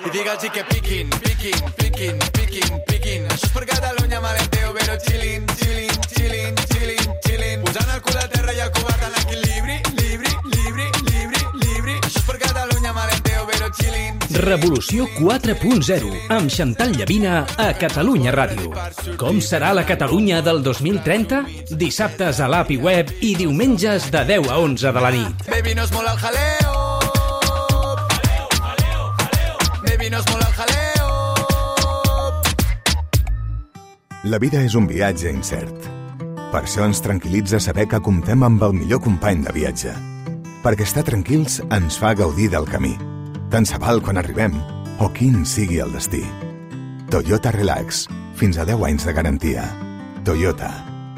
I digue'ls que piquin, piquin, piquin, piquin, piquin. Això és per Catalunya, malenteo, però chillin, chillin, chillin, chillin, chillin. Posant el cul a terra i el covard en equilibri, libri, libri, libri, libri. Això és per Catalunya, malenteo, però chillin, Revolució 4.0 amb Xantal Llavina a Catalunya Ràdio. Com serà la Catalunya del 2030? Dissabtes a l'app i web i diumenges de 10 a 11 de la nit. Baby, no es mola el jaleo. Baby, no es mola el jaleo. La vida és un viatge incert. Per això ens tranquil·litza saber que comptem amb el millor company de viatge. Perquè estar tranquils ens fa gaudir del camí. Tant se val quan arribem o quin sigui el destí. Toyota Relax. Fins a 10 anys de garantia. Toyota.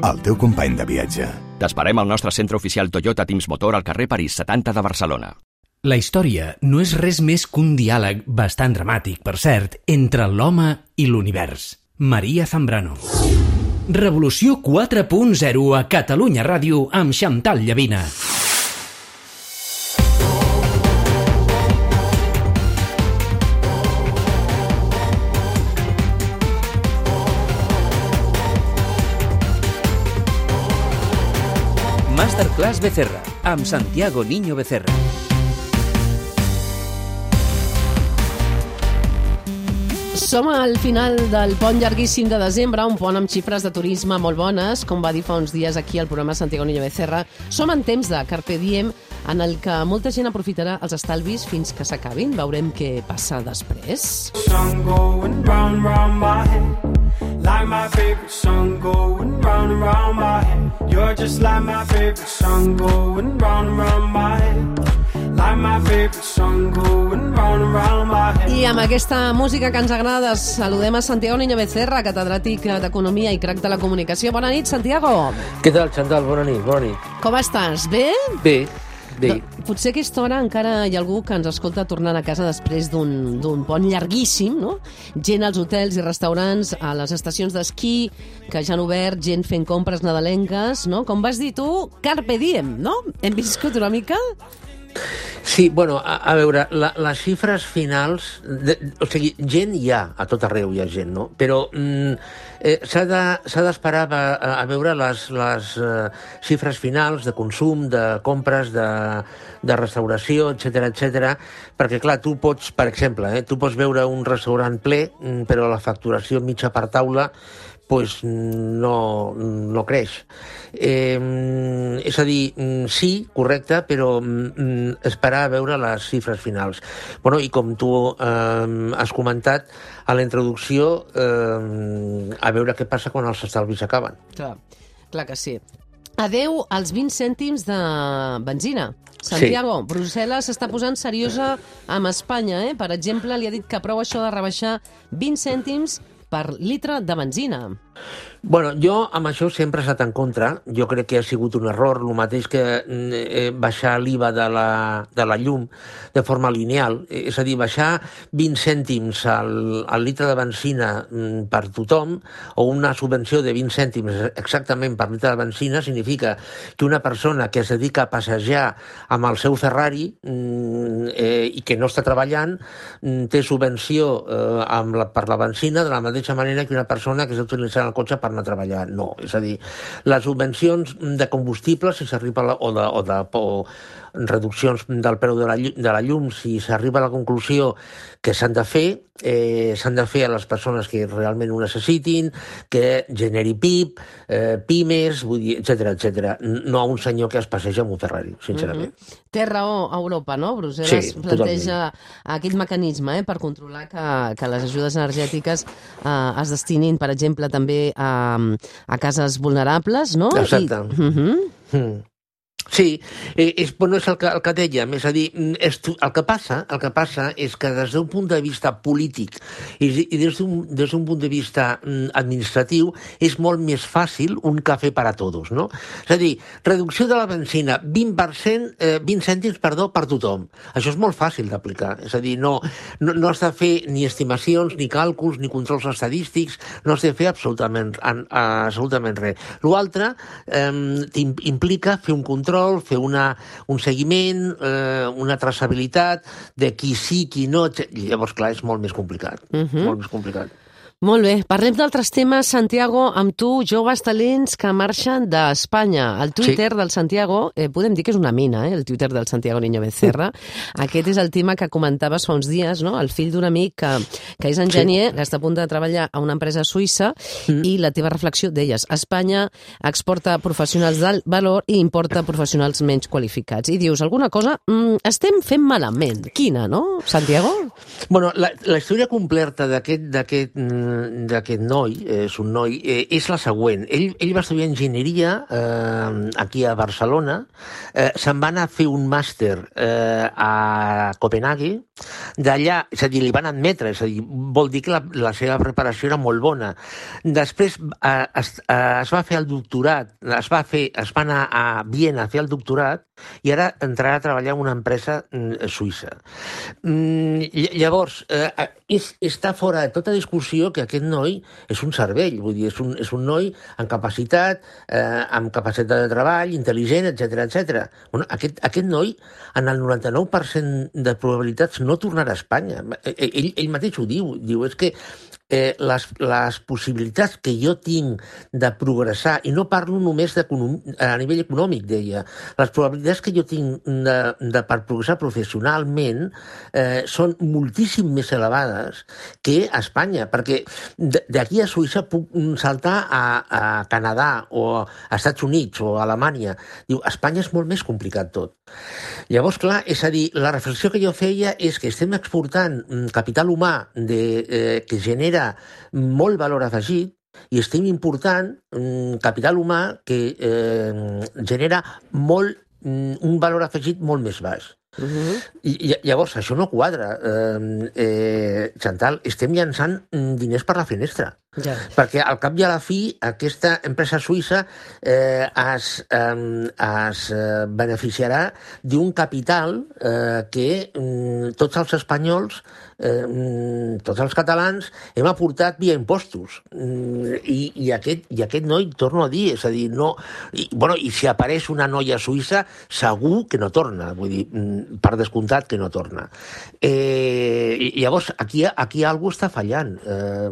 El teu company de viatge. T'esperem al nostre centre oficial Toyota Teams Motor al carrer París 70 de Barcelona. La història no és res més que un diàleg bastant dramàtic, per cert, entre l'home i l'univers. Maria Zambrano. Revolució 4.0 a Catalunya Ràdio amb Xantal Llavina. Masterclass Becerra amb Santiago Niño Becerra. Som al final del pont llarguíssim de desembre, un pont amb xifres de turisme molt bones, com va dir fa uns dies aquí al programa Santiago Niño Becerra. Som en temps de Carpe Diem, en el que molta gent aprofitarà els estalvis fins que s'acabin. Veurem què passa després. Like my favorite song going round and round my head. Like my favorite song going round and round my head. Like my favorite song going I amb aquesta música que ens agrada, saludem a Santiago Niño Becerra, catedràtic d'Economia i crac de la comunicació. Bona nit, Santiago. Què tal, Xantal? Bona nit, bona nit. Com estàs? Bé? Bé, bé. No, potser a aquesta hora encara hi ha algú que ens escolta tornant a casa després d'un pont llarguíssim, no? Gent als hotels i restaurants, a les estacions d'esquí, que ja han obert, gent fent compres nadalenques, no? Com vas dir tu, carpe diem, no? Hem viscut una mica... Sí, bueno, a, a veure, la, les xifres finals... De, o sigui, gent hi ha, a tot arreu hi ha gent, no? Però mm, eh, s'ha d'esperar de, a, a veure les, les eh, xifres finals de consum, de compres, de, de restauració, etc etc. perquè, clar, tu pots, per exemple, eh, tu pots veure un restaurant ple, mm, però la facturació mitja per taula pues no, no creix. Eh, és a dir, mm, sí, correcte, però mm, esperar a veure les xifres finals. Bueno, I com tu eh, has comentat a la introducció, eh, a veure què passa quan els estalvis acaben. Clar, clar que sí. Adeu als 20 cèntims de benzina. Santiago, sí. Brussel·les s'està posant seriosa amb Espanya, eh? Per exemple, li ha dit que prou això de rebaixar 20 cèntims per litre de benzina. Bueno, jo amb això sempre he estat en contra. Jo crec que ha sigut un error, el mateix que eh, baixar l'IVA de, la, de la llum de forma lineal. És a dir, baixar 20 cèntims al, al litre de benzina mm, per tothom o una subvenció de 20 cèntims exactament per litre de benzina significa que una persona que es dedica a passejar amb el seu Ferrari mm, eh, i que no està treballant mm, té subvenció eh, amb la, per la benzina de la mateixa manera que una persona que està utilitzant el cotxe per anar a treballar. No, és a dir, les subvencions de combustible, si s'arriba o de, o de o reduccions del preu de la, de la llum, si s'arriba a la conclusió que s'han de fer, eh, s'han de fer a les persones que realment ho necessitin, que generi PIB, eh, pimes, vull dir, etc etc. No a un senyor que es passeja amb un Ferrari, sincerament. Mhm. Té raó a Europa, no? Brussel·les Sí, planteja aquell mecanisme eh, per controlar que, que les ajudes energètiques eh, es destinin, per exemple, també a, a cases vulnerables, no? Exacte. I, uh -huh. Mm. Sí, eh, és, bueno, és el que, el que dèiem, és a dir, mm, és, el que passa el que passa és que des d'un punt de vista polític i, i des d'un punt de vista mm, administratiu és molt més fàcil un cafè per a tots, no? És a dir, reducció de la benzina, 20%, eh, 20 cèntims, perdó, per tothom. Això és molt fàcil d'aplicar, és a dir, no, no, no has de fer ni estimacions, ni càlculs, ni controls estadístics, no has de fer absolutament, absolutament res. L'altre eh, implica fer un control control, fer una, un seguiment, eh, una traçabilitat de qui sí, qui no... llavors, clar, és molt més complicat. Uh -huh. Molt més complicat. Molt bé, parlem d'altres temes, Santiago, amb tu, joves talents que marxen d'Espanya. El Twitter sí. del Santiago, eh, podem dir que és una mina, eh, el Twitter del Santiago Niño Becerra. Aquest és el tema que comentaves fa uns dies, no? el fill d'un amic que, que és enginyer, sí. que està a punt de treballar a una empresa suïssa, mm. i la teva reflexió deies, Espanya exporta professionals d'alt valor i importa professionals menys qualificats. I dius, alguna cosa mm, estem fent malament. Quina, no, Santiago? Bueno, la, la història completa d'aquest mm, d'aquest noi, és un noi, eh, és la següent. Ell, ell va estudiar enginyeria eh, aquí a Barcelona, eh, se'n va anar a fer un màster eh, a Copenhague, d'allà, és a dir, li van admetre, és a dir, vol dir que la, la seva preparació era molt bona. Després eh, es, eh, es va fer el doctorat, es va, fer, es va anar a Viena a fer el doctorat, i ara entrarà a treballar en una empresa mm, suïssa. Mm, llavors, eh, és, està fora de tota discussió que aquest noi és un cervell, vull dir, és un, és un noi amb capacitat, eh, amb capacitat de treball, intel·ligent, etc etc. Bueno, aquest, aquest noi, en el 99% de probabilitats, no tornarà a Espanya. Eh, ell, ell mateix ho diu, diu, és que eh, les, les possibilitats que jo tinc de progressar, i no parlo només a nivell econòmic, deia, les probabilitats que jo tinc de, de per progressar professionalment eh, són moltíssim més elevades que a Espanya, perquè d'aquí a Suïssa puc saltar a, a Canadà o a Estats Units o a Alemanya. Diu, a Espanya és molt més complicat tot. Llavors, clar, és a dir, la reflexió que jo feia és que estem exportant mm, capital humà de, eh, que genera molt valor afegit i estem important un capital humà que eh, genera molt, mm, un valor afegit molt més baix. Uh -huh. I, I llavors, això no quadra. Eh, eh, Chantal, estem llançant mm, diners per la finestra. Ja. Perquè al cap i a la fi aquesta empresa suïssa eh, es, eh, es beneficiarà d'un capital eh, que eh, tots els espanyols eh, mm, tots els catalans hem aportat via impostos. Mm, I, i, aquest, I aquest noi, torno a dir, és a dir, no... I, bueno, i si apareix una noia suïssa, segur que no torna, vull dir, mm, per descomptat que no torna. Eh, llavors, aquí, aquí algú està fallant, eh,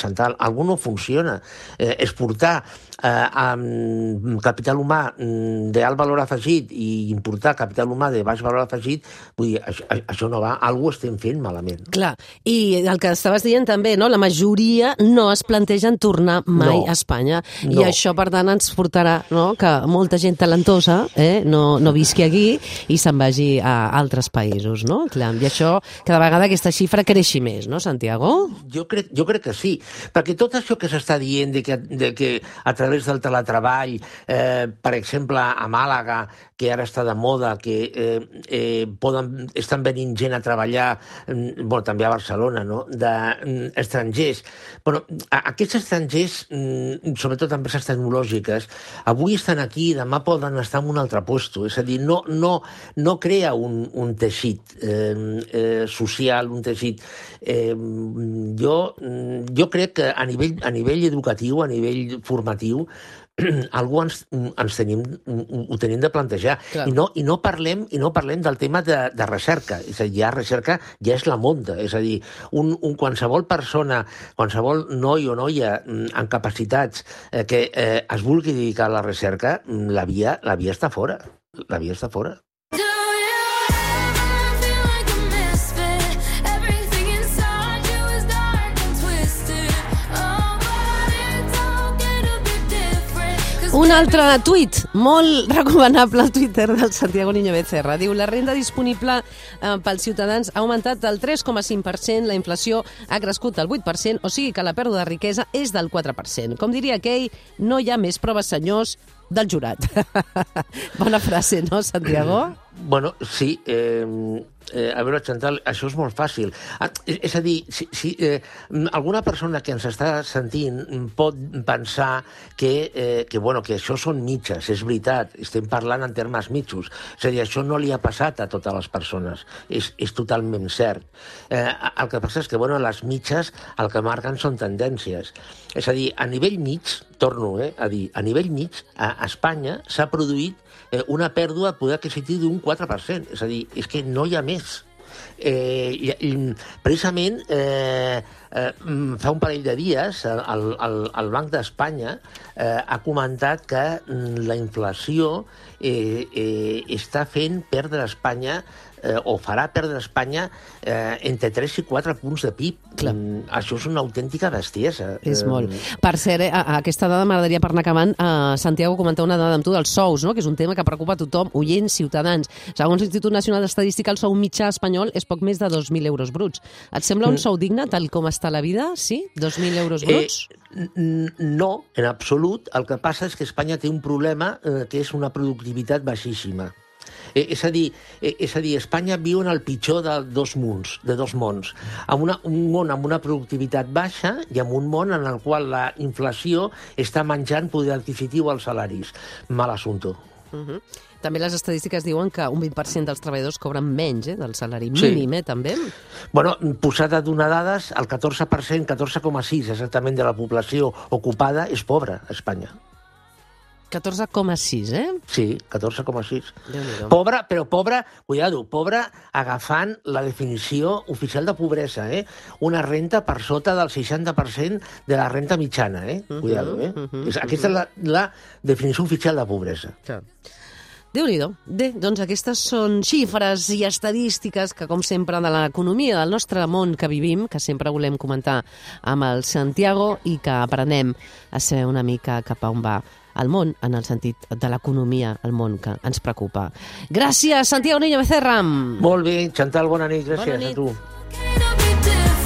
Chantal, algú no funciona. Eh, exportar eh, amb capital humà d'alt valor afegit i importar capital humà de baix valor afegit, vull dir, això, això no va, algú estem fent malament. Clar, i el que estaves dient també, no? la majoria no es plantegen tornar mai no. a Espanya. No. I això, per tant, ens portarà no? que molta gent talentosa eh? no, no visqui aquí i se'n vagi a altres països, no? Clar, I això, cada vegada aquesta xifra creixi més, no, Santiago? Jo crec, jo crec que sí, perquè tot això que s'està dient de que, de que a través del teletreball, eh, per exemple, a Màlaga, que ara està de moda, que eh, eh, poden, estan venint gent a treballar, mm, bueno, també a Barcelona, no?, d'estrangers. Mm, Però aquests estrangers, mm, sobretot empreses tecnològiques, avui estan aquí, demà poden estar en un altre puesto. És a dir, no, no, no crea un, un teixit eh, eh, social, un teixit... Eh, jo, jo crec que a nivell, a nivell educatiu, a nivell formatiu, algú ens, ens tenim, ho tenim de plantejar. I no, i, no parlem, I no parlem del tema de, de recerca. És a dir, ja recerca ja és la monta. És a dir, un, un qualsevol persona, qualsevol noi o noia mm, amb capacitats eh, que eh, es vulgui dedicar a la recerca, mm, la via, la via està fora. La via està fora. Un altre tuit, molt recomanable al Twitter del Santiago Niño Becerra. Diu, la renda disponible eh, pels ciutadans ha augmentat del 3,5%, la inflació ha crescut del 8%, o sigui que la pèrdua de riquesa és del 4%. Com diria aquell, no hi ha més proves, senyors, del jurat. Bona frase, no, Santiago? Bueno, sí. Eh, eh, a veure, Chantal, això és molt fàcil. Ah, és a dir, si, si eh, alguna persona que ens està sentint pot pensar que, eh, que, bueno, que això són mitges, és veritat, estem parlant en termes mitjos. És a dir, això no li ha passat a totes les persones, és, és totalment cert. Eh, el que passa és que, bueno, les mitges el que marquen són tendències. És a dir, a nivell mig, torno eh, a dir, a nivell mig, a, a Espanya s'ha produït eh, una pèrdua de poder adquisitiu d'un 4%. És a dir, és que no hi ha més. Eh, i, i, precisament, eh, eh, mm, fa un parell de dies, el, el, el Banc d'Espanya eh, ha comentat que mm, la inflació eh, eh, està fent perdre a Espanya eh, o farà perdre a Espanya eh, entre 3 i 4 punts de PIB. Clar. Mm, això és una autèntica bestiesa. És Eh, molt. Per cert, eh, a, a aquesta dada m'agradaria per anar acabant, eh, Santiago, comentar una dada amb tu dels sous, no? que és un tema que preocupa a tothom, oients, ciutadans. Segons l'Institut Nacional d'Estadística, el sou mitjà espanyol és poc més de 2.000 euros bruts. Et sembla un sou digne, tal com està la vida? Sí? 2.000 euros bruts? Eh, no, en absolut. El que passa és que Espanya té un problema eh, que és una productivitat baixíssima. Eh, és, a dir, eh, és a dir, Espanya viu en el pitjor de dos mons, de dos mons. Amb una, un món amb una productivitat baixa i amb un món en el qual la inflació està menjant poder adquisitiu als salaris. Mal assumpte. Uh -huh. També les estadístiques diuen que un 20% dels treballadors cobren menys eh, del salari Sí. mínim, eh, també. Bueno, posat a donar dades, el 14%, 14,6% exactament de la població ocupada és pobra a Espanya. 14,6, eh? Sí, 14,6. Déu-n'hi-do. Pobre, però pobre, cuidado, pobre agafant la definició oficial de pobresa, eh? Una renta per sota del 60% de la renta mitjana, eh? Cuidado, eh? mhm, És, aquesta és la, la definició oficial de pobresa. Déu-n'hi-do. Bé, doncs aquestes són xifres i estadístiques que, com sempre, de l'economia del nostre món que vivim, que sempre volem comentar amb el Santiago i que aprenem a saber una mica cap a on va el món, en el sentit de l'economia, el món que ens preocupa. Gràcies, Santiago Niño Becerra. Molt bé, Chantal, bona nit, gràcies Bona nit. a tu.